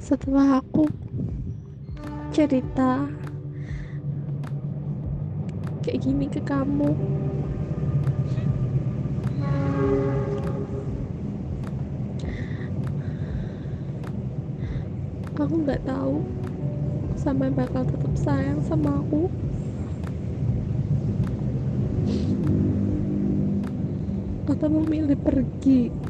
setelah aku cerita kayak gini ke kamu aku nggak tahu sampai bakal tetap sayang sama aku. Atau memilih pergi?